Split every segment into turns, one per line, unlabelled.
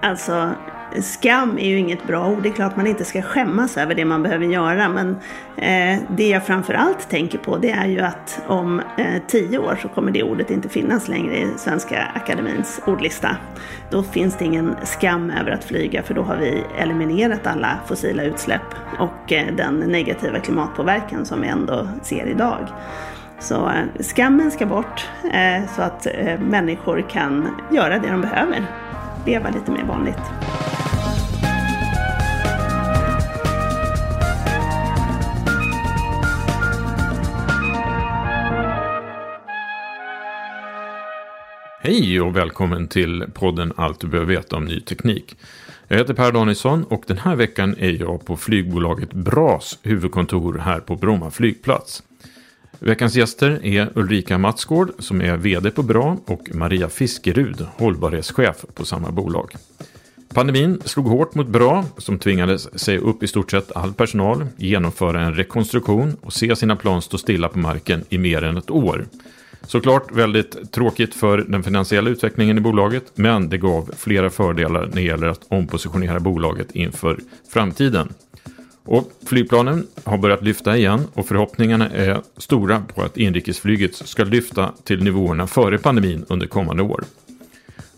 Alltså, skam är ju inget bra ord. Det är klart man inte ska skämmas över det man behöver göra. Men eh, det jag framförallt tänker på det är ju att om eh, tio år så kommer det ordet inte finnas längre i Svenska Akademins ordlista. Då finns det ingen skam över att flyga för då har vi eliminerat alla fossila utsläpp och eh, den negativa klimatpåverkan som vi ändå ser idag. Så eh, skammen ska bort eh, så att eh, människor kan göra det de behöver leva lite mer vanligt.
Hej och välkommen till podden Allt du behöver veta om ny teknik. Jag heter Per Danielsson och den här veckan är jag på flygbolaget BRAS huvudkontor här på Bromma flygplats. Veckans gäster är Ulrika Matsgård som är VD på BRA och Maria Fiskerud, hållbarhetschef på samma bolag. Pandemin slog hårt mot BRA som tvingades säga upp i stort sett all personal, genomföra en rekonstruktion och se sina plan stå stilla på marken i mer än ett år. Såklart väldigt tråkigt för den finansiella utvecklingen i bolaget, men det gav flera fördelar när det gäller att ompositionera bolaget inför framtiden. Och flygplanen har börjat lyfta igen och förhoppningarna är stora på att inrikesflyget ska lyfta till nivåerna före pandemin under kommande år.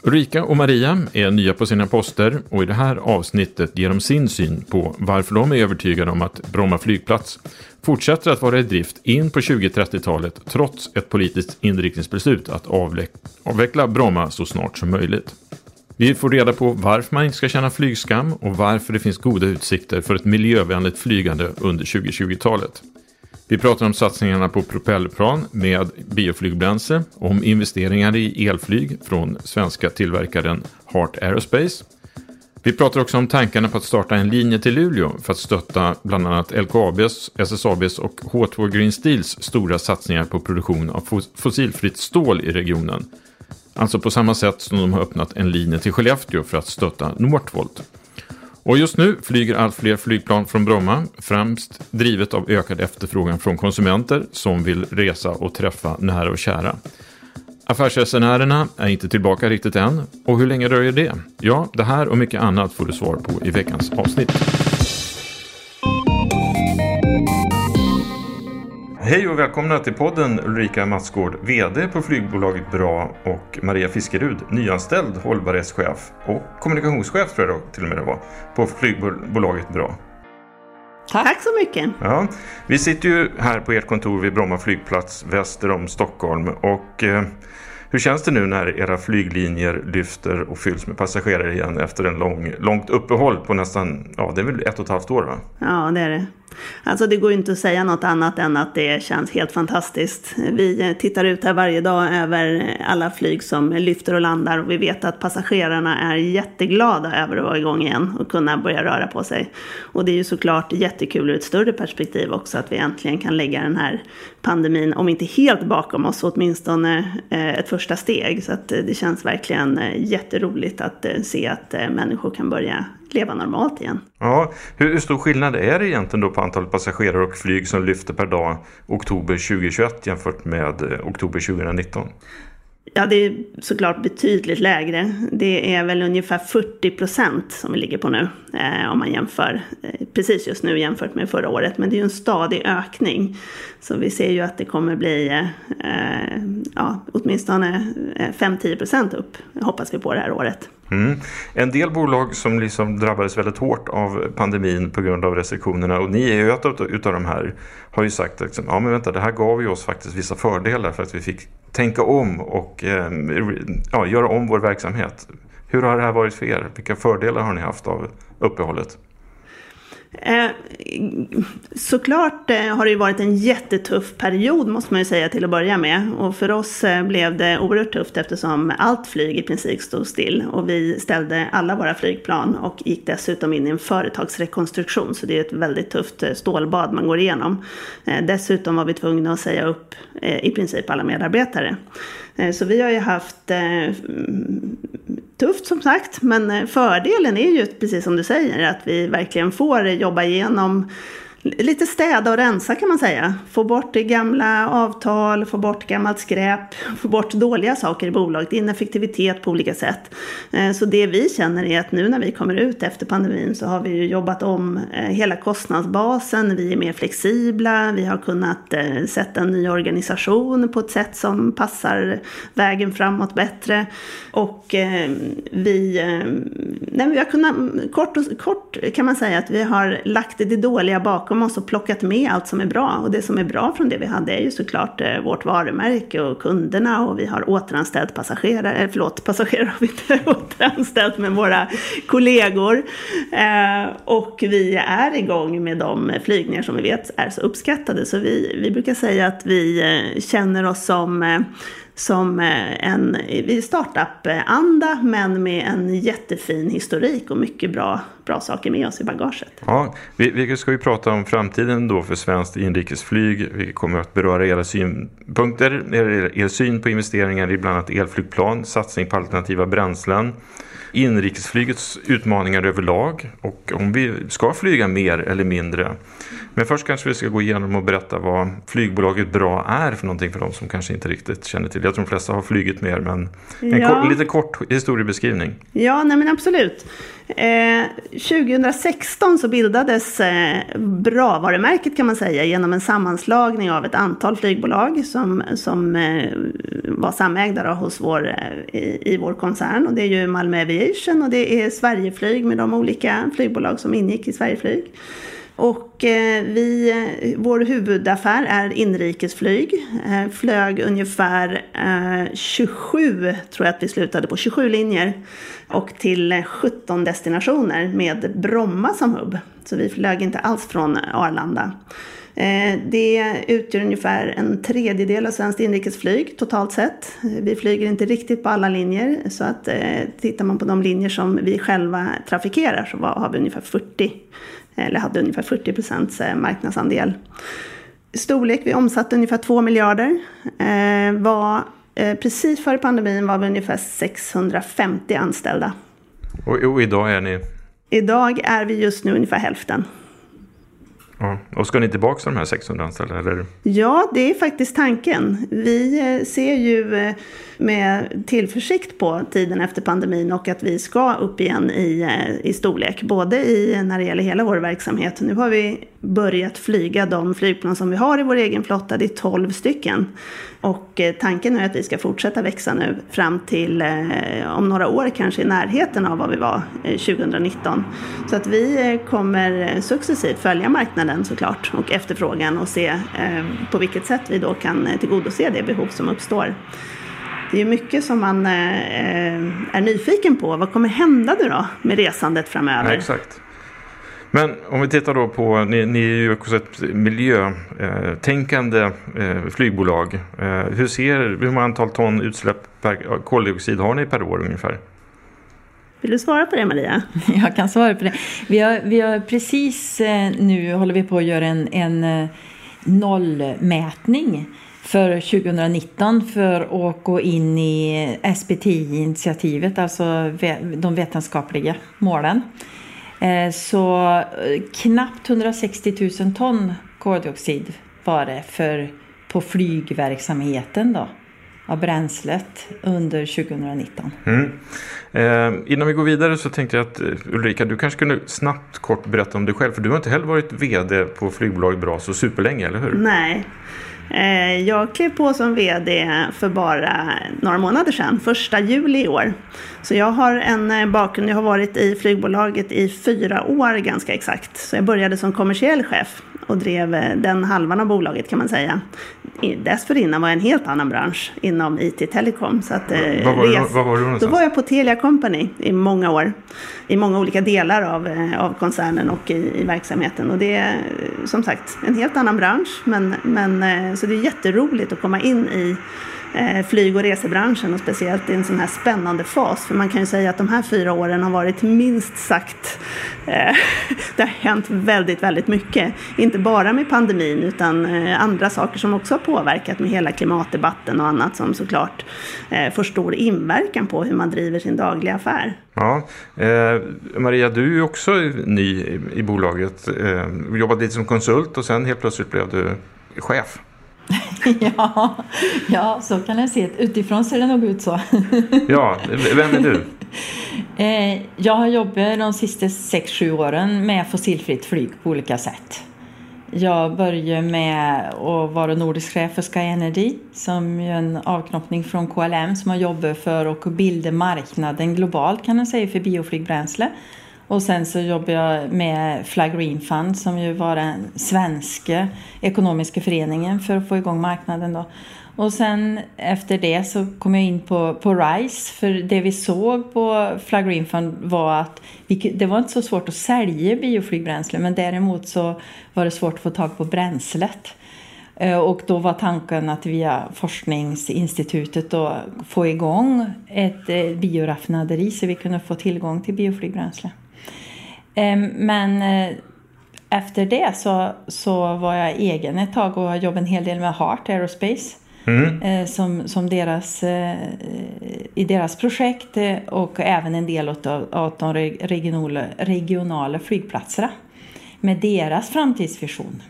Ulrika och Maria är nya på sina poster och i det här avsnittet ger de sin syn på varför de är övertygade om att Bromma flygplats fortsätter att vara i drift in på 2030-talet trots ett politiskt inriktningsbeslut att avveckla Bromma så snart som möjligt. Vi får reda på varför man inte ska känna flygskam och varför det finns goda utsikter för ett miljövänligt flygande under 2020-talet. Vi pratar om satsningarna på propellerplan med bioflygbränsle, om investeringar i elflyg från svenska tillverkaren Heart Aerospace. Vi pratar också om tankarna på att starta en linje till Luleå för att stötta bland annat LKABs, SSABs och H2 Green Steels stora satsningar på produktion av fossilfritt stål i regionen. Alltså på samma sätt som de har öppnat en linje till Skellefteå för att stötta Northvolt. Och just nu flyger allt fler flygplan från Bromma, främst drivet av ökad efterfrågan från konsumenter som vill resa och träffa nära och kära. Affärsresenärerna är inte tillbaka riktigt än. Och hur länge dröjer det? Ja, det här och mycket annat får du svar på i veckans avsnitt. Hej och välkomna till podden Ulrika Matsgård, VD på flygbolaget Bra och Maria Fiskerud, nyanställd hållbarhetschef och kommunikationschef tror jag till och med det var, på flygbolaget Bra.
Tack. Tack så mycket.
Ja, vi sitter ju här på ert kontor vid Bromma flygplats väster om Stockholm och eh, hur känns det nu när era flyglinjer lyfter och fylls med passagerare igen efter en lång, långt uppehåll på nästan, ja det är väl ett och ett halvt år va?
Ja det är det. Alltså det går ju inte att säga något annat än att det känns helt fantastiskt. Vi tittar ut här varje dag över alla flyg som lyfter och landar och vi vet att passagerarna är jätteglada över att vara igång igen och kunna börja röra på sig. Och det är ju såklart jättekul ur ett större perspektiv också att vi äntligen kan lägga den här pandemin, om inte helt bakom oss, åtminstone eh, ett första steg. Så att eh, det känns verkligen eh, jätteroligt att se att människor kan börja leva normalt igen.
Ja, hur, hur stor skillnad är det egentligen då på antalet passagerare och flyg som lyfter per dag oktober 2021 jämfört med oktober 2019?
Ja, det är såklart betydligt lägre. Det är väl ungefär 40 procent som vi ligger på nu. Eh, om man jämför eh, precis just nu jämfört med förra året. Men det är ju en stadig ökning. Så vi ser ju att det kommer bli eh, eh ja, åtminstone eh, 5-10 procent upp. Hoppas vi på det här året.
Mm. En del bolag som liksom drabbades väldigt hårt av pandemin på grund av restriktionerna och ni är ju ett av de här har ju sagt att liksom, ja men vänta det här gav ju oss faktiskt vissa fördelar för att vi fick tänka om och eh, ja, göra om vår verksamhet. Hur har det här varit för er? Vilka fördelar har ni haft av uppehållet?
Eh, såklart eh, har det ju varit en jättetuff period måste man ju säga till att börja med. Och för oss eh, blev det oerhört tufft eftersom allt flyg i princip stod still. Och vi ställde alla våra flygplan och gick dessutom in i en företagsrekonstruktion. Så det är ett väldigt tufft eh, stålbad man går igenom. Eh, dessutom var vi tvungna att säga upp eh, i princip alla medarbetare. Så vi har ju haft tufft som sagt, men eh, fördelen är ju precis som du säger att vi verkligen får jobba igenom lite städa och rensa kan man säga. Få bort det gamla avtal, få bort gammalt skräp, få bort dåliga saker i bolaget, ineffektivitet på olika sätt. Eh, så det vi känner är att nu när vi kommer ut efter pandemin så har vi ju jobbat om eh, hela kostnadsbasen, vi är mer flexibla, vi har kunnat eh, sätta en ny organisation på ett sätt som passar vägen framåt bättre. Och vi, nej, vi har kunnat, kort, och, kort kan man säga att vi har lagt det dåliga bakom bakom oss och plockat med allt som är bra. Och det som är bra från det vi hade är ju såklart eh, vårt varumärke och kunderna och vi har återanställt passagerare, eh, förlåt passagerare har vi inte återanställt men våra kollegor. Eh, och vi är igång med de flygningar som vi vet är så uppskattade. Så vi, vi brukar säga att vi eh, känner oss som eh, som eh, en startup-anda men med en jättefin historik och mycket bra, bra saker med oss i bagaget.
Ja, vi, vi ska ju prata om framtiden då för svenskt inrikesflyg. Vi kommer att beröra era synpunkter, er, er syn på investeringar i bland annat elflygplan, satsning på alternativa bränslen inrikesflygets utmaningar överlag och om vi ska flyga mer eller mindre. Men först kanske vi ska gå igenom och berätta vad flygbolaget BRA är för någonting för de som kanske inte riktigt känner till. Jag tror de flesta har flugit mer men en ja. kort, lite kort historiebeskrivning.
Ja, nej men absolut. Eh, 2016 så bildades eh, BRA-varumärket kan man säga genom en sammanslagning av ett antal flygbolag som, som eh, var samägda hos vår, eh, i, i vår koncern. Och det är ju Malmö Aviation och det är Sverigeflyg med de olika flygbolag som ingick i Sverigeflyg. Och eh, vi, eh, vår huvudaffär är inrikesflyg. Eh, flög ungefär eh, 27, tror jag att vi slutade på, 27 linjer. Och till eh, 17 destinationer med Bromma som hubb. Så vi flög inte alls från Arlanda. Det utgör ungefär en tredjedel av svenskt inrikesflyg totalt sett. Vi flyger inte riktigt på alla linjer så att tittar man på de linjer som vi själva trafikerar så har vi ungefär 40 eller hade ungefär 40 procents eh, marknadsandel. Storlek, vi omsatte ungefär 2 miljarder. Eh, var, eh, precis före pandemin var vi ungefär 650 anställda.
Och, och idag är ni?
Idag är vi just nu ungefär hälften.
Ja. Och ska ni tillbaka till de här 600 anställda? Eller?
Ja, det är faktiskt tanken. Vi eh, ser ju eh, med tillförsikt på tiden efter pandemin och att vi ska upp igen i, eh, i storlek. Både i, när det gäller hela vår verksamhet. Nu har vi börjat flyga de flygplan som vi har i vår egen flotta. Det är 12 stycken. Och eh, tanken är att vi ska fortsätta växa nu fram till eh, om några år kanske i närheten av vad vi var eh, 2019. Så att vi kommer successivt följa marknaden såklart och efterfrågan och se på vilket sätt vi då kan tillgodose det behov som uppstår. Det är mycket som man är nyfiken på. Vad kommer hända nu då med resandet framöver?
Ja, exakt. Men om vi tittar då på, ni, ni är ju också ett miljötänkande eh, flygbolag. Eh, hur, ser, hur många antal ton utsläpp per koldioxid har ni per år ungefär?
Vill du svara på det Maria?
Jag kan svara på det. Vi har, vi har precis eh, nu håller vi på att göra en, en nollmätning för 2019 för att gå in i SBTI-initiativet, alltså de vetenskapliga målen. Eh, så eh, knappt 160 000 ton koldioxid var det för, på flygverksamheten då, av bränslet under 2019. Mm.
Eh, innan vi går vidare så tänkte jag att eh, Ulrika, du kanske kunde snabbt kort berätta om dig själv. För du har inte heller varit VD på flygbolaget Bra så superlänge, eller hur?
Nej, jag klev på som VD för bara några månader sedan, första juli i år. Så jag har en eh, bakgrund, jag har varit i flygbolaget i fyra år ganska exakt. Så jag började som kommersiell chef och drev eh, den halvan av bolaget kan man säga. Dessförinnan var jag en helt annan bransch inom IT-telekom.
Så att, vad, var res, vad var du någonstans?
Då var jag på Telia Company i många år. I många olika delar av, av koncernen och i, i verksamheten. Och det är som sagt en helt annan bransch. Men, men så det är jätteroligt att komma in i eh, flyg och resebranschen och speciellt i en sån här spännande fas. För man kan ju säga att de här fyra åren har varit minst sagt, eh, det har hänt väldigt, väldigt mycket. Inte bara med pandemin utan eh, andra saker som också har påverkat med hela klimatdebatten och annat som såklart eh, får stor inverkan på hur man driver sin dagliga affär.
Ja, eh, Maria, du är ju också ny i, i bolaget. Eh, jobbade lite som konsult och sen helt plötsligt blev du chef.
ja, ja, så kan jag se det. Utifrån ser det nog ut så.
ja, vem är du?
Eh, jag har jobbat de sista 6-7 åren med fossilfritt flyg på olika sätt. Jag började med att vara nordisk chef för Sky Energy som är en avknoppning från KLM som har jobbat för att bilda marknaden globalt kan man säga för bioflygbränsle. Och sen så jobbar jag med Flag Green Fund som ju var den svenska ekonomiska föreningen för att få igång marknaden då. Och sen efter det så kom jag in på, på RISE för det vi såg på Flag Green Fund var att vi, det var inte så svårt att sälja bioflygbränsle men däremot så var det svårt att få tag på bränslet. Eh, och då var tanken att via forskningsinstitutet då få igång ett eh, bioraffinaderi så vi kunde få tillgång till bioflygbränsle. Ehm, men eh, efter det så, så var jag egen ett tag och jobbade en hel del med Heart Aerospace. Mm. Eh, som, som deras, eh, i deras projekt och även en del av, av de regionala, regionala flygplatserna. Med deras framtidsvision.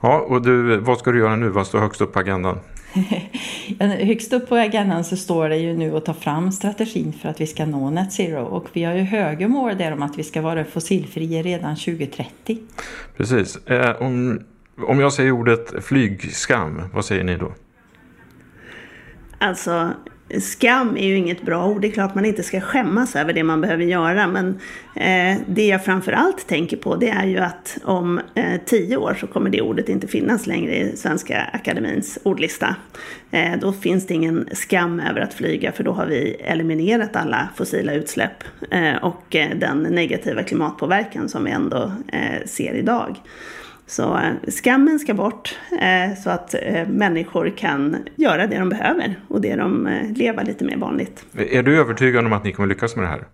Ja, och du, vad ska du göra nu? Vad står högst upp på agendan?
Högst upp på agendan så står det ju nu att ta fram strategin för att vi ska nå net zero och vi har ju höga mål där om att vi ska vara fossilfria redan 2030.
Precis. Eh, om, om jag säger ordet flygskam, vad säger ni då?
Alltså, Skam är ju inget bra ord. Det är klart man inte ska skämmas över det man behöver göra. Men eh, det jag framförallt tänker på det är ju att om eh, tio år så kommer det ordet inte finnas längre i Svenska Akademins ordlista. Eh, då finns det ingen skam över att flyga för då har vi eliminerat alla fossila utsläpp eh, och eh, den negativa klimatpåverkan som vi ändå eh, ser idag. Så eh, skammen ska bort eh, så att eh, människor kan göra det de behöver och det de lever lite mer vanligt.
Är du övertygad om att ni kommer lyckas med det här?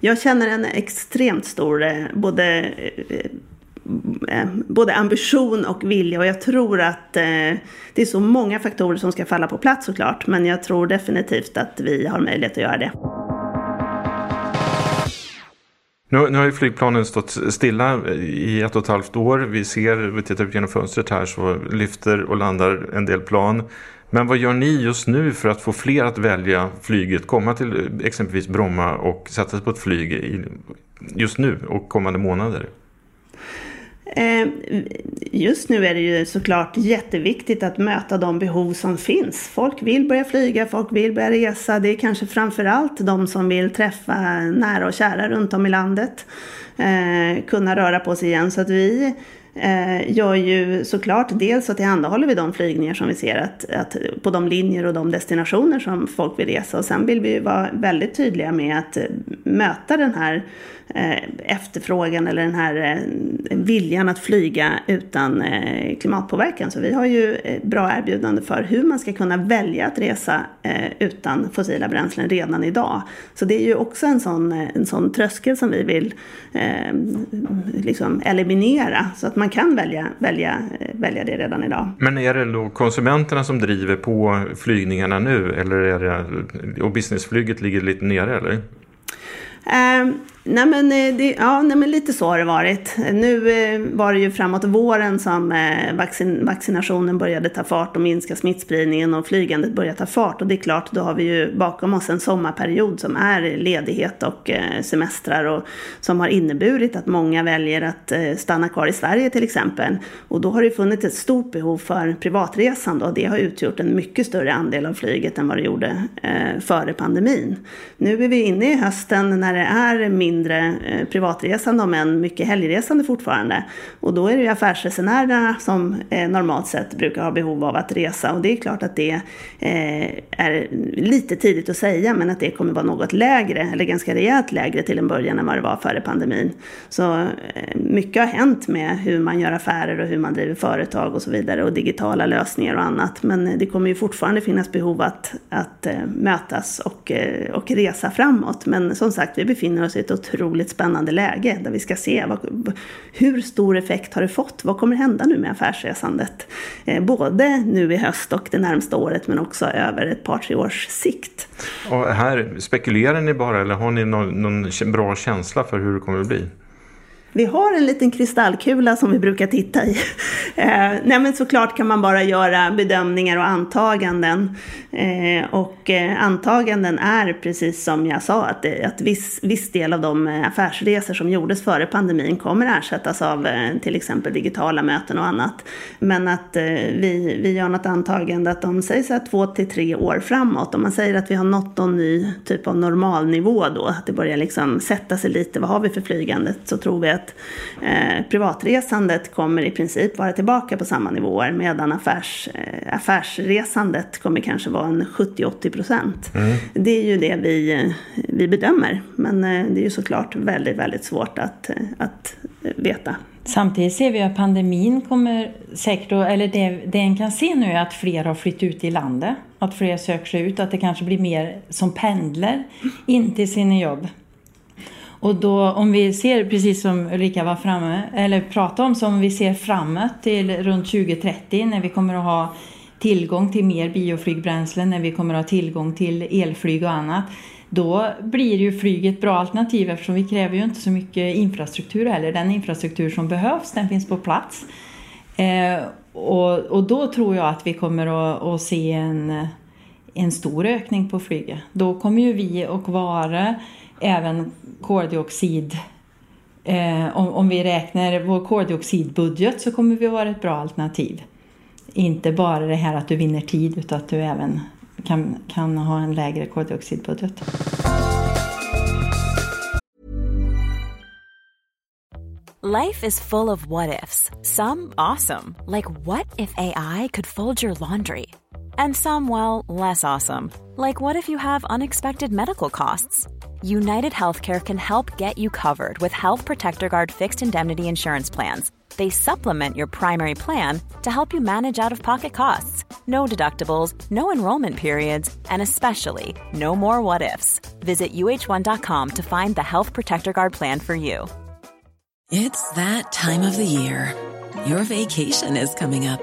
Jag känner en extremt stor både, både ambition och vilja och jag tror att det är så många faktorer som ska falla på plats såklart men jag tror definitivt att vi har möjlighet att göra det.
Nu, nu har ju flygplanen stått stilla i ett och ett halvt år. Vi ser, vi tittar ut genom fönstret här så lyfter och landar en del plan. Men vad gör ni just nu för att få fler att välja flyget, komma till exempelvis Bromma och sätta sig på ett flyg just nu och kommande månader?
Eh, just nu är det ju såklart jätteviktigt att möta de behov som finns. Folk vill börja flyga, folk vill börja resa. Det är kanske framförallt de som vill träffa nära och kära runt om i landet. Eh, kunna röra på sig igen. Så att vi Eh, gör ju såklart dels så tillhandahåller vi de flygningar som vi ser att, att på de linjer och de destinationer som folk vill resa. Och sen vill vi vara väldigt tydliga med att eh, möta den här eh, efterfrågan eller den här viljan att flyga utan klimatpåverkan. Så vi har ju bra erbjudande för hur man ska kunna välja att resa utan fossila bränslen redan idag. Så det är ju också en sån, en sån tröskel som vi vill liksom eliminera. Så att man man kan välja, välja, välja det redan idag.
Men är det då konsumenterna som driver på flygningarna nu eller är det, och businessflyget ligger lite nere eller?
Um, Nej men, eh, det, ja, nej men lite så har det varit. Nu eh, var det ju framåt våren som eh, vaccin, vaccinationen började ta fart och minska smittspridningen och flygandet började ta fart. Och det är klart, då har vi ju bakom oss en sommarperiod som är ledighet och eh, semestrar och som har inneburit att många väljer att eh, stanna kvar i Sverige till exempel. Och då har det funnits ett stort behov för privatresande och det har utgjort en mycket större andel av flyget än vad det gjorde före pandemin. Nu är vi inne i hösten när det är mindre mindre eh, privatresande om än mycket helgresande fortfarande. Och då är det ju affärsresenärerna som eh, normalt sett brukar ha behov av att resa och det är klart att det eh, är lite tidigt att säga men att det kommer vara något lägre eller ganska rejält lägre till en början än vad det var före pandemin. Så mycket har hänt med hur man gör affärer och hur man driver företag och så vidare och digitala lösningar och annat. Men det kommer ju fortfarande finnas behov att, att mötas och, och resa framåt. Men som sagt, vi befinner oss i ett otroligt spännande läge där vi ska se vad, hur stor effekt har det fått? Vad kommer hända nu med affärsresandet? Eh, både nu i höst och det närmsta året men också över ett par tre års sikt.
Och här spekulerar ni bara eller har ni någon, någon bra känsla för hur det kommer att bli?
Vi har en liten kristallkula som vi brukar titta i. Eh, nej men såklart kan man bara göra bedömningar och antaganden. Eh, och eh, antaganden är precis som jag sa att, eh, att viss, viss del av de eh, affärsresor som gjordes före pandemin kommer ersättas av eh, till exempel digitala möten och annat. Men att eh, vi, vi gör något antagande att de sägs så här två till tre år framåt. Om man säger att vi har nått någon ny typ av normalnivå då, att det börjar liksom sätta sig lite, vad har vi för flygandet, så tror vi att att eh, privatresandet kommer i princip vara tillbaka på samma nivåer medan affärs, eh, affärsresandet kommer kanske vara en 70-80 procent. Mm. Det är ju det vi, eh, vi bedömer. Men eh, det är ju såklart väldigt, väldigt svårt att, eh, att veta.
Samtidigt ser vi att pandemin kommer säkert, eller det, det en kan se nu är att fler har flyttat ut i landet. Att fler söker sig ut, att det kanske blir mer som pendlar in till sina jobb. Och då om vi ser, precis som Ulrika var framme, eller pratade om, som vi ser framåt till runt 2030 när vi kommer att ha tillgång till mer bioflygbränsle, när vi kommer att ha tillgång till elflyg och annat. Då blir ju flyget ett bra alternativ eftersom vi kräver ju inte så mycket infrastruktur heller. Den infrastruktur som behövs, den finns på plats. Eh, och, och då tror jag att vi kommer att, att se en, en stor ökning på flyget. Då kommer ju vi att vara även koldioxid eh, om, om vi räknar vår koldioxidbudget så kommer vi att vara ett bra alternativ. Inte bara det här att du vinner tid utan att du även kan, kan ha en lägre koldioxidbudget.
Life is full of what ifs. Some awesome. Like what if AI could fold your laundry? And some, well, less awesome. Like what if you have unexpected medical costs? United Healthcare can help get you covered with Health Protector Guard fixed indemnity insurance plans. They supplement your primary plan to help you manage out of pocket costs. No deductibles, no enrollment periods, and especially no more what ifs. Visit uh1.com to find the Health Protector Guard plan for you.
It's that time of the year. Your vacation is coming up.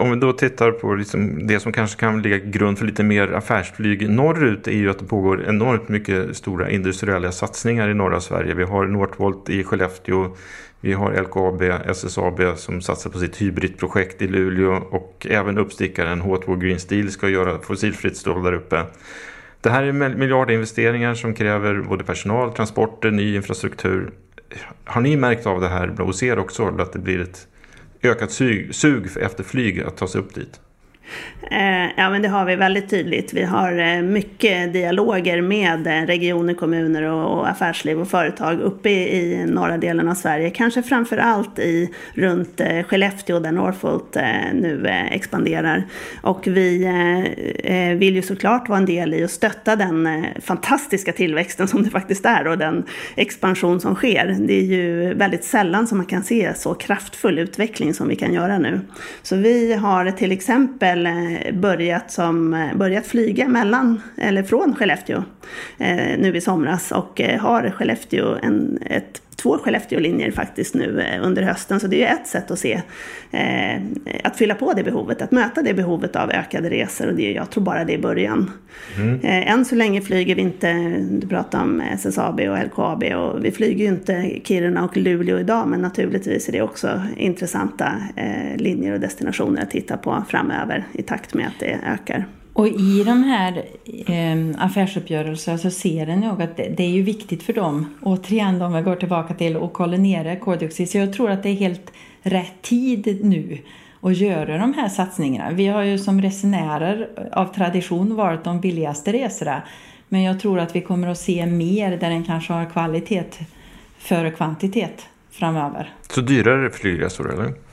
Om vi då tittar på liksom det som kanske kan ligga grund för lite mer affärsflyg norrut är ju att det pågår enormt mycket stora industriella satsningar i norra Sverige. Vi har Northvolt i Skellefteå, vi har LKAB, SSAB som satsar på sitt hybridprojekt i Luleå och även uppstickaren H2 Green Steel ska göra fossilfritt stål där uppe. Det här är miljardinvesteringar som kräver både personal, transporter, ny infrastruktur. Har ni märkt av det här hos er också, att det blir ett ökat sug, sug efter flyg att ta sig upp dit?
Eh, ja, men det har vi väldigt tydligt. Vi har eh, mycket dialoger med eh, regioner, kommuner och affärsliv och företag uppe i norra delen av Sverige. Kanske framför allt i, runt Skellefteå där Northvolt nu expanderar. Och vi vill ju såklart vara en del i att stötta den fantastiska tillväxten som det faktiskt är och den expansion som sker. Det är ju väldigt sällan som man kan se så kraftfull utveckling som vi kan göra nu. Så vi har till exempel väl eh, börjat, som, eh, börjat flyga mellan, eller från Skellefteå eh, nu i somras och eh, har Skellefteå en, ett två Skellefteå-linjer faktiskt nu eh, under hösten. Så det är ju ett sätt att se, eh, att fylla på det behovet, att möta det behovet av ökade resor. Och det, jag tror bara det är början. Mm. Eh, än så länge flyger vi inte, du pratar om SSAB och LKAB och vi flyger ju inte Kiruna och Luleå idag. Men naturligtvis är det också intressanta eh, linjer och destinationer att titta på framöver i takt med att det ökar.
Och i de här eh, affärsuppgörelserna så ser en nog att det, det, är ju viktigt för dem, återigen om vi går tillbaka till att kolla koldioxid. Så jag tror att det är helt rätt tid nu att göra de här satsningarna. Vi har ju som resenärer av tradition varit de billigaste resorna. Men jag tror att vi kommer att se mer där den kanske har kvalitet före kvantitet framöver.
Så dyrare flygresor eller?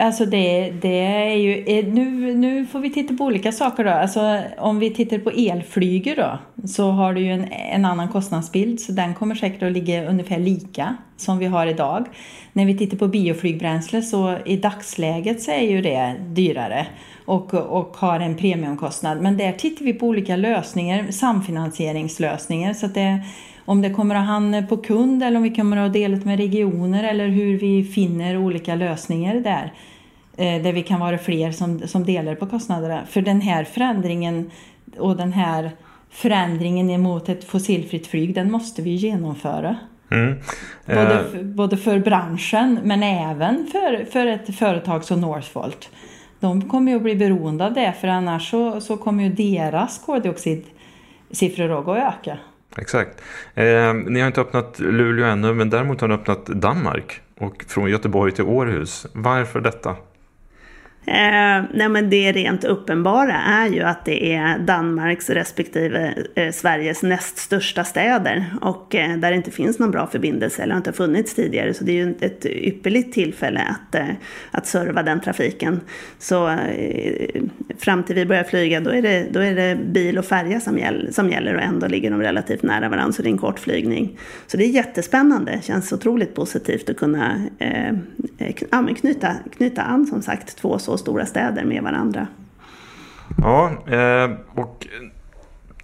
Alltså det, det är ju, eh, nu, nu får vi titta på olika saker då. Alltså om vi tittar på elflyger då så har du ju en, en annan kostnadsbild så den kommer säkert att ligga ungefär lika som vi har idag. När vi tittar på bioflygbränsle så i dagsläget så är ju det dyrare och, och har en premiumkostnad. Men där tittar vi på olika lösningar, samfinansieringslösningar så att det om det kommer att hamna på kund eller om vi kommer att dela med regioner eller hur vi finner olika lösningar där. Eh, där vi kan vara fler som, som delar på kostnaderna. För den här förändringen och den här förändringen emot ett fossilfritt flyg, den måste vi genomföra. Mm. Både, för, både för branschen men även för, för ett företag som Northvolt. De kommer ju att bli beroende av det för annars så, så kommer ju deras koldioxidsiffror att öka.
Exakt. Eh, ni har inte öppnat Luleå ännu men däremot har ni öppnat Danmark och från Göteborg till Århus. Varför detta?
Eh, nej men det rent uppenbara är ju att det är Danmarks respektive eh, Sveriges näst största städer och eh, där det inte finns någon bra förbindelse eller inte har funnits tidigare. Så det är ju ett ypperligt tillfälle att, eh, att serva den trafiken. Så eh, fram till vi börjar flyga då är det, då är det bil och färja som, gäll, som gäller och ändå ligger de relativt nära varandra så det är en kort flygning. Så det är jättespännande, känns otroligt positivt att kunna eh, eh knyta, knyta an som sagt två så stora städer med varandra.
Ja, eh, och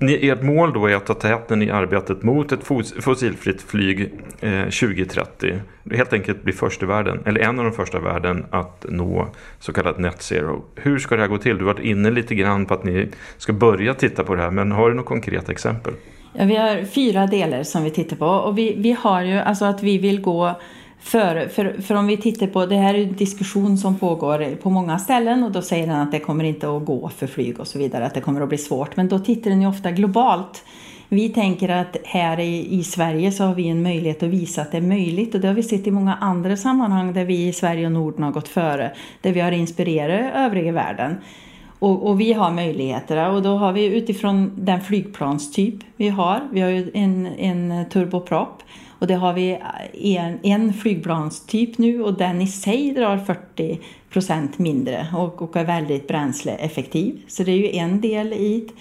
ert mål då är att ta täten i arbetet mot ett fossilfritt flyg 2030. Eh, Helt enkelt bli först i världen, eller en av de första i världen att nå så kallat net zero. Hur ska det här gå till? Du har varit inne lite grann på att ni ska börja titta på det här, men har du något konkreta exempel?
Ja, vi har fyra delar som vi tittar på och vi, vi har ju alltså att vi vill gå för, för, för om vi tittar på, det här är en diskussion som pågår på många ställen och då säger den att det kommer inte att gå för flyg och så vidare, att det kommer att bli svårt. Men då tittar den ju ofta globalt. Vi tänker att här i, i Sverige så har vi en möjlighet att visa att det är möjligt och det har vi sett i många andra sammanhang där vi i Sverige och Norden har gått före. Där vi har inspirerat övriga världen. Och, och, vi har möjligheter och då har vi utifrån den flygplanstyp vi har. Vi har ju en, en turboprop och det har vi eh, en, en flygplanstyp nu och den i sig drar 40 procent mindre och, och är väldigt bränsleeffektiv. Så det är ju en del i det.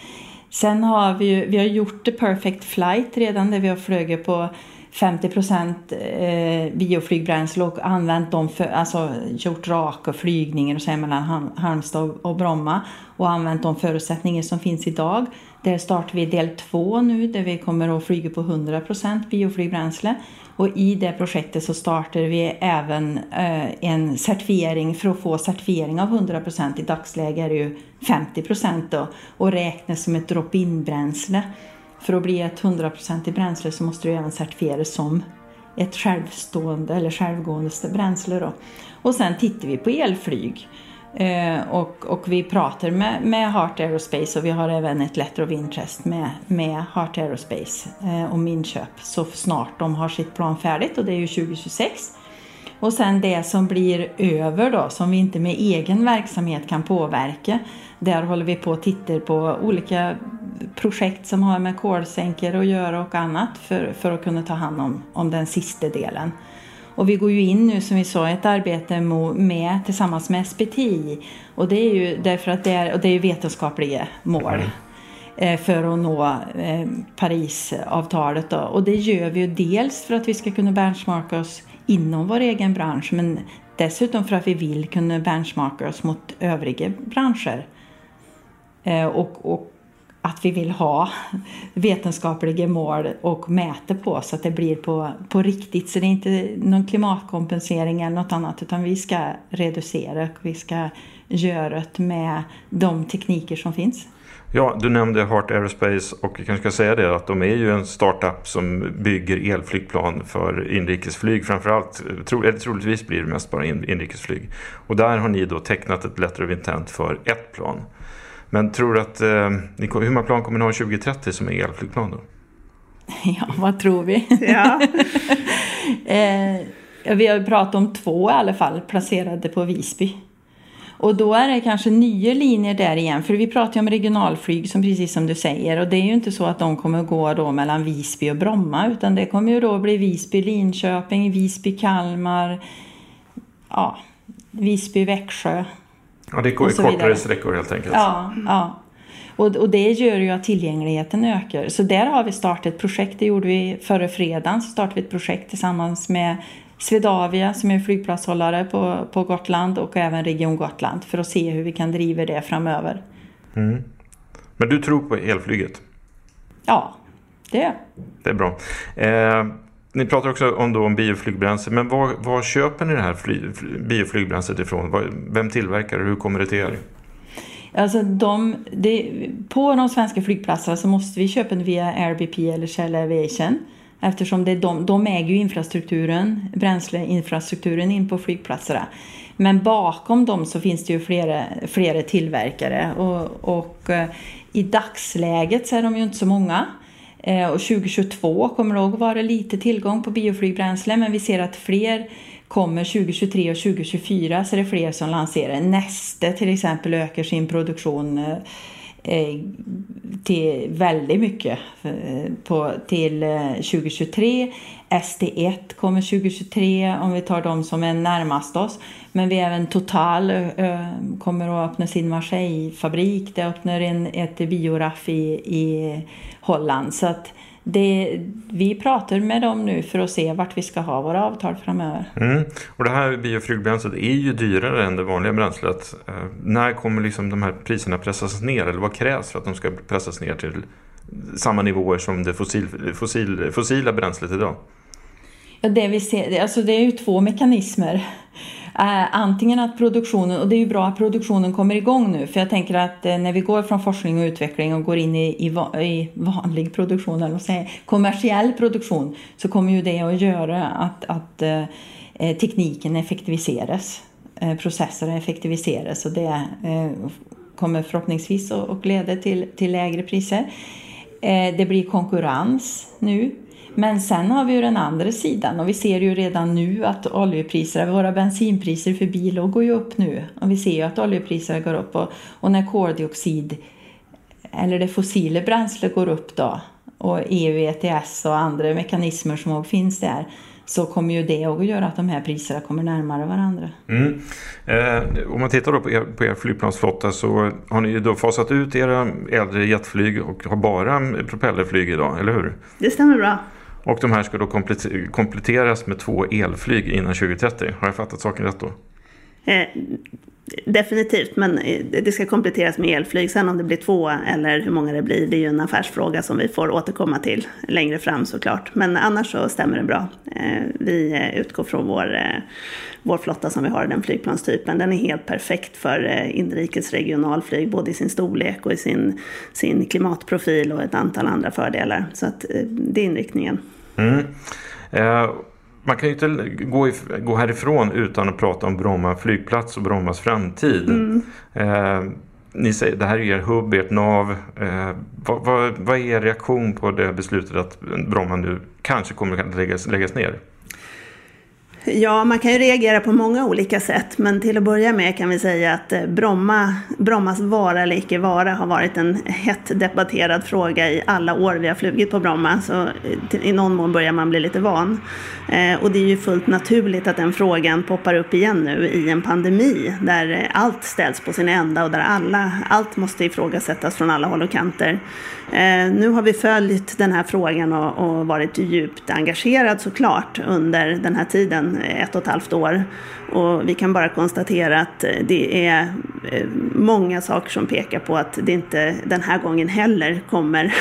Sen har vi ju, vi har gjort the perfect flight redan där vi har flugit på 50 procent eh, bioflygbränsle och använt dem för, alltså gjort raka flygningar och så mellan Halmstad och Bromma och använt de förutsättningar som finns idag. Där startar vi del två nu där vi kommer att flyga på 100% bioflygbränsle. Och i det projektet så startar vi även eh, en certifiering för att få certifiering av 100%. I dagsläget är det ju 50 då, och räknas som ett drop-in bränsle. För att bli ett 100% bränsle så måste du även certifieras som ett självstående eller självgående bränsle. Då. Och sen tittar vi på elflyg. Eh, och, och vi pratar med, med Heart Aerospace och vi har även ett letter of interest med, med Heart Aerospace eh, om inköp så snart de har sitt plan färdigt och det är ju 2026. Och sen det som blir över då, som vi inte med egen verksamhet kan påverka, där håller vi på och tittar på olika projekt som har med kolsänkor att göra och annat för, för att kunna ta hand om, om den sista delen. Och vi går ju in nu som vi sa ett arbete med, tillsammans med SPTI och det är ju därför att det är, och det är vetenskapliga mål mm. för att nå eh, Parisavtalet. Då. Och det gör vi ju dels för att vi ska kunna benchmarka oss inom vår egen bransch men dessutom för att vi vill kunna benchmarka oss mot övriga branscher. Eh, och, och att vi vill ha vetenskapliga mål och mäta på så att det blir på, på riktigt. Så det är inte någon klimatkompensering eller något annat utan vi ska reducera och vi ska göra det med de tekniker som finns.
Ja, du nämnde Heart Aerospace och jag kanske ska säga det att de är ju en startup som bygger elflygplan för inrikesflyg framförallt. Tro, eller troligtvis blir det mest bara inrikesflyg. Och där har ni då tecknat ett letter of intent för ett plan. Men tror du att, eh, hur många plan kommer ni ha 2030 som är elflygplan då?
Ja, vad tror vi?
Ja.
eh, vi har pratat om två i alla fall placerade på Visby. Och då är det kanske nya linjer där igen, för vi pratar ju om regionalflyg som precis som du säger och det är ju inte så att de kommer gå då mellan Visby och Bromma utan det kommer ju då bli Visby, Linköping, Visby, Kalmar, ja, Visby, Växjö.
Ja, det är kortare sträckor helt enkelt.
Ja, ja. Och, och det gör ju att tillgängligheten ökar. Så där har vi startat ett projekt, det gjorde vi förra fredagen, så startade vi ett projekt tillsammans med Swedavia som är flygplatshållare på, på Gotland och även Region Gotland för att se hur vi kan driva det framöver.
Mm. Men du tror på elflyget?
Ja, det är
Det är bra. Eh, ni pratar också om, då om bioflygbränsle, men var, var köper ni det här fly, bioflygbränslet ifrån? Vem tillverkar det? Hur kommer det till er?
Alltså de, det, på de svenska flygplatserna så måste vi köpa den via RBP eller Shell Aviation. Eftersom det är de, de äger ju infrastrukturen, bränsleinfrastrukturen in på flygplatserna. Men bakom dem så finns det ju flera, flera tillverkare och, och eh, i dagsläget så är de ju inte så många. Eh, och 2022 kommer det att vara lite tillgång på bioflygbränsle men vi ser att fler kommer 2023 och 2024 så det är det fler som lanserar. Neste till exempel ökar sin produktion eh, eh, till väldigt mycket på, till 2023. ST1 kommer 2023 om vi tar de som är närmast oss. Men vi även Total kommer att öppna sin Marseille-fabrik. Det öppnar en, ett bioraff i, i Holland. Så att det, vi pratar med dem nu för att se vart vi ska ha våra avtal framöver.
Mm. Och det här bioflygbränslet är ju dyrare än det vanliga bränslet. Eh, när kommer liksom de här priserna pressas ner? Eller vad krävs för att de ska pressas ner till samma nivåer som det fossil, fossil, fossila bränslet idag?
Ja, det, vi ser, alltså det är ju två mekanismer. Eh, antingen att produktionen, och det är ju bra att produktionen kommer igång nu, för jag tänker att eh, när vi går från forskning och utveckling och går in i, i, i vanlig produktion, eller säga, kommersiell produktion, så kommer ju det att göra att, att eh, eh tekniken effektiviseras, eh, processer effektiviseras och det eh, kommer förhoppningsvis att leda till, till lägre priser. Eh, det blir konkurrens nu. Men sen har vi ju den andra sidan och vi ser ju redan nu att oljepriser, våra bensinpriser för bil går ju upp nu. Och vi ser ju att oljepriserna går upp och, och när koldioxid eller det fossila bränslet går upp då och EU ETS och andra mekanismer som finns där så kommer ju det att göra att de här priserna kommer närmare varandra.
Mm. Eh, om man tittar då på er, på er flygplansflotta så har ni då fasat ut era äldre jetflyg och har bara propellerflyg idag, eller hur?
Det stämmer bra.
Och de här ska då kompletteras med två elflyg innan 2030. Har jag fattat saken rätt då?
Eh, Definitivt, men eh, det ska kompletteras med elflyg. Sen om det blir två eller hur många det blir, det är ju en affärsfråga som vi får återkomma till längre fram såklart. Men annars så stämmer det bra. Eh, vi eh, utgår från vår, eh, vår flotta som vi har, den flygplanstypen. Den är helt perfekt för inrikes regionalflyg, både i sin storlek och i sin, sin klimatprofil och ett antal andra fördelar. Så att det är inriktningen. Mm.
Eh man kan ju inte gå, gå härifrån utan att prata om Bromma flygplats och Brommas framtid. Mm. Eh, ni säger, det här är er hubb, ert nav. Eh, vad, vad, vad, är er reaktion på det beslutet att Bromma nu kanske kommer att läggas, läggas ner?
Ja, man kan ju reagera på många olika sätt, men till att börja med kan vi säga att eh, Bromma, Brommas vara eller icke vara har varit en hett debatterad fråga i alla år vi har flugit på Bromma, så eh, i någon mån börjar man bli lite van. Eh, och det är ju fullt naturligt att den frågan poppar upp igen nu i en pandemi, där allt ställs på sin ända och där alla, allt måste ifrågasättas från alla håll och kanter. Nu har vi följt den här frågan och, och varit djupt engagerad såklart under den här tiden Eh, ett och ett halvt år. Och vi kan bara konstatera att eh, det är eh, många saker som pekar på att det inte den här gången heller kommer,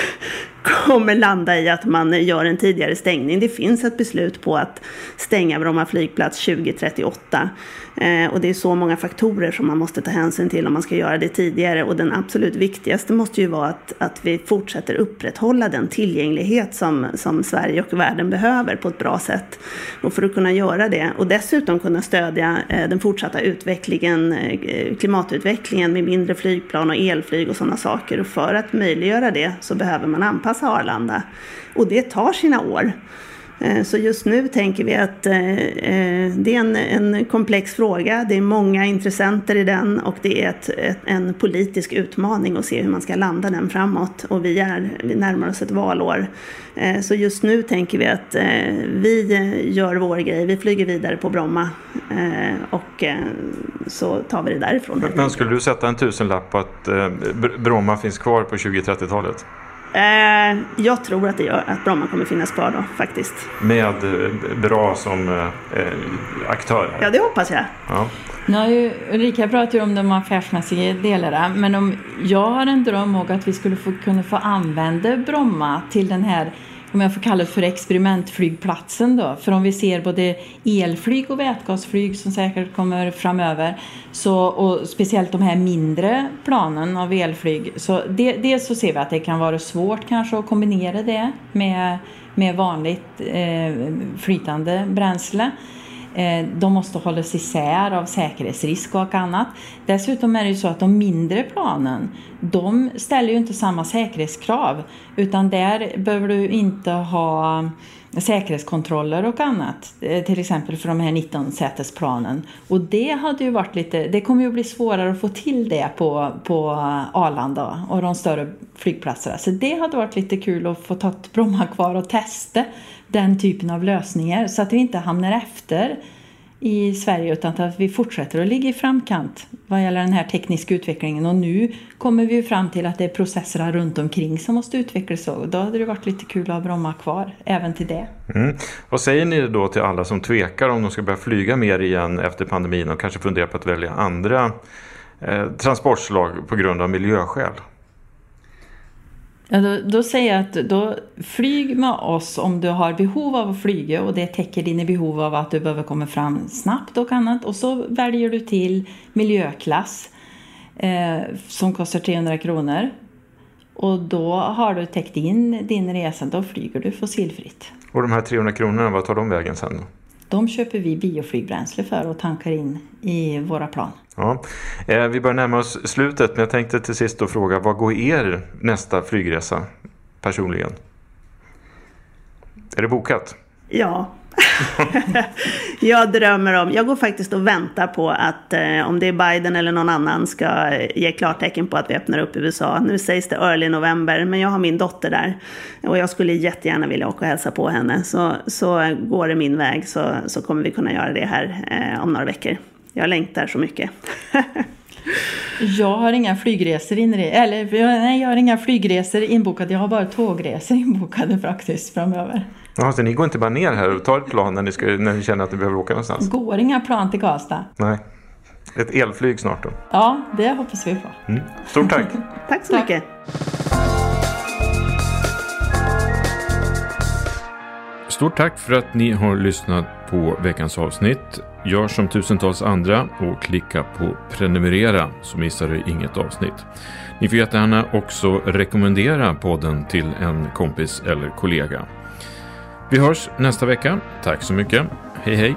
kommer landa i att man gör en tidigare stängning. Det finns ett beslut på att stänga Bromma flygplats 2038. Eh, och det är så många faktorer som man måste ta hänsyn till om man ska göra det tidigare. Och den absolut viktigaste måste ju vara att, att vi fortsätter upprätthålla den tillgänglighet som, som Sverige och världen behöver på ett bra sätt. Och för att kunna göra det och dessutom kunna stödja eh, den fortsatta utvecklingen, eh, klimatutvecklingen med mindre flygplan och elflyg och sådana saker. Och för att möjliggöra det så behöver man anpassa Arlanda. Och det tar sina år. Eh, så just nu tänker vi att eh, eh, det är en, en, komplex fråga. Det är många intressenter i den och det är ett, ett, en politisk utmaning att se hur man ska landa den framåt. Och vi, är, vi närmar oss ett valår. Så just nu tänker vi att vi gör vår grej. Vi flyger vidare på Bromma och så tar vi det därifrån.
Men skulle du sätta en tusenlapp på att Bromma finns kvar på 2030-talet?
Eh, jag tror att det gör att Bromma kommer finnas kvar då faktiskt.
Med eh, bra som eh, aktör?
Ja, det hoppas jag. Ja.
Nu har ju, Ulrika pratar ju om de affärsmässiga delarna, men om jag har en dröm om att vi skulle få, kunna få använda Bromma till den här om jag får kalla det för experimentflygplatsen då. För om vi ser både elflyg och vätgasflyg som säkert kommer framöver, så, och speciellt de här mindre planen av elflyg, så det, dels så ser vi att det kan vara svårt kanske att kombinera det med, med vanligt eh, flytande bränsle. Eh, de måste hållas isär av säkerhetsrisk och annat. Dessutom är det ju så att de mindre planen, de ställer ju inte samma säkerhetskrav. Utan där behöver du inte ha säkerhetskontroller och annat. Eh, till exempel för de här 19-sätesplanen. Och det hade ju varit lite, det kommer ju bli svårare att få till det på, på Arlanda och de större flygplatserna. Så det hade varit lite kul att få ta Bromma kvar och testa den typen av lösningar så att vi inte hamnar efter i Sverige utan att vi fortsätter att ligga i framkant vad gäller den här tekniska utvecklingen. Och nu kommer vi fram till att det är processerna runt omkring som måste utvecklas och då hade det varit lite kul att ha Bromma kvar även till det.
Mm. Vad säger ni då till alla som tvekar om de ska börja flyga mer igen efter pandemin och kanske funderar på att välja andra eh, transportslag på grund av miljöskäl?
Ja, då, då, säger jag att då flyg med oss om du har behov av att flyga och det täcker dina behov av att du behöver komma fram snabbt och annat. Och så väljer du till miljöklass eh, som kostar 300 kronor. Och då har du täckt in din resa, då flyger du fossilfritt.
Och de här 300 kronorna, vad tar de vägen sen? då?
De köper vi bioflygbränsle för och tankar in i våra plan.
Ja. Eh, vi börjar närma oss slutet men jag tänkte till sist då fråga vad går er nästa flygresa? personligen? Är det bokat?
Ja. jag drömmer om, jag går faktiskt och väntar på att eh, om det är Biden eller någon annan ska eh, ge klartecken på att vi öppnar upp USA. Nu sägs det early november, men jag har min dotter där. Och jag skulle jättegärna vilja åka och hälsa på henne. Så, så går det min väg så, så kommer vi kunna göra det här eh, om några veckor. Jag längtar så mycket.
Jag har inga flygresor inre, eller nej, jag har inga flygresor inbokade. Jag har bara tågresor inbokade faktiskt framöver.
Ja, så ni går inte bara ner här och tar ett plan när ni, ska, när ni känner att ni behöver åka någonstans?
Går inga plan till Karlstad.
Nej. Ett elflyg snart då?
Ja, det hoppas vi på.
Mm. Stort tack!
tack så tack. mycket!
Stort tack för att ni har lyssnat på veckans avsnitt. Gör som tusentals andra och klicka på prenumerera så missar du inget avsnitt. Ni får jättegärna också rekommendera podden till en kompis eller kollega. Vi hörs nästa vecka. Tack så mycket. Hej hej!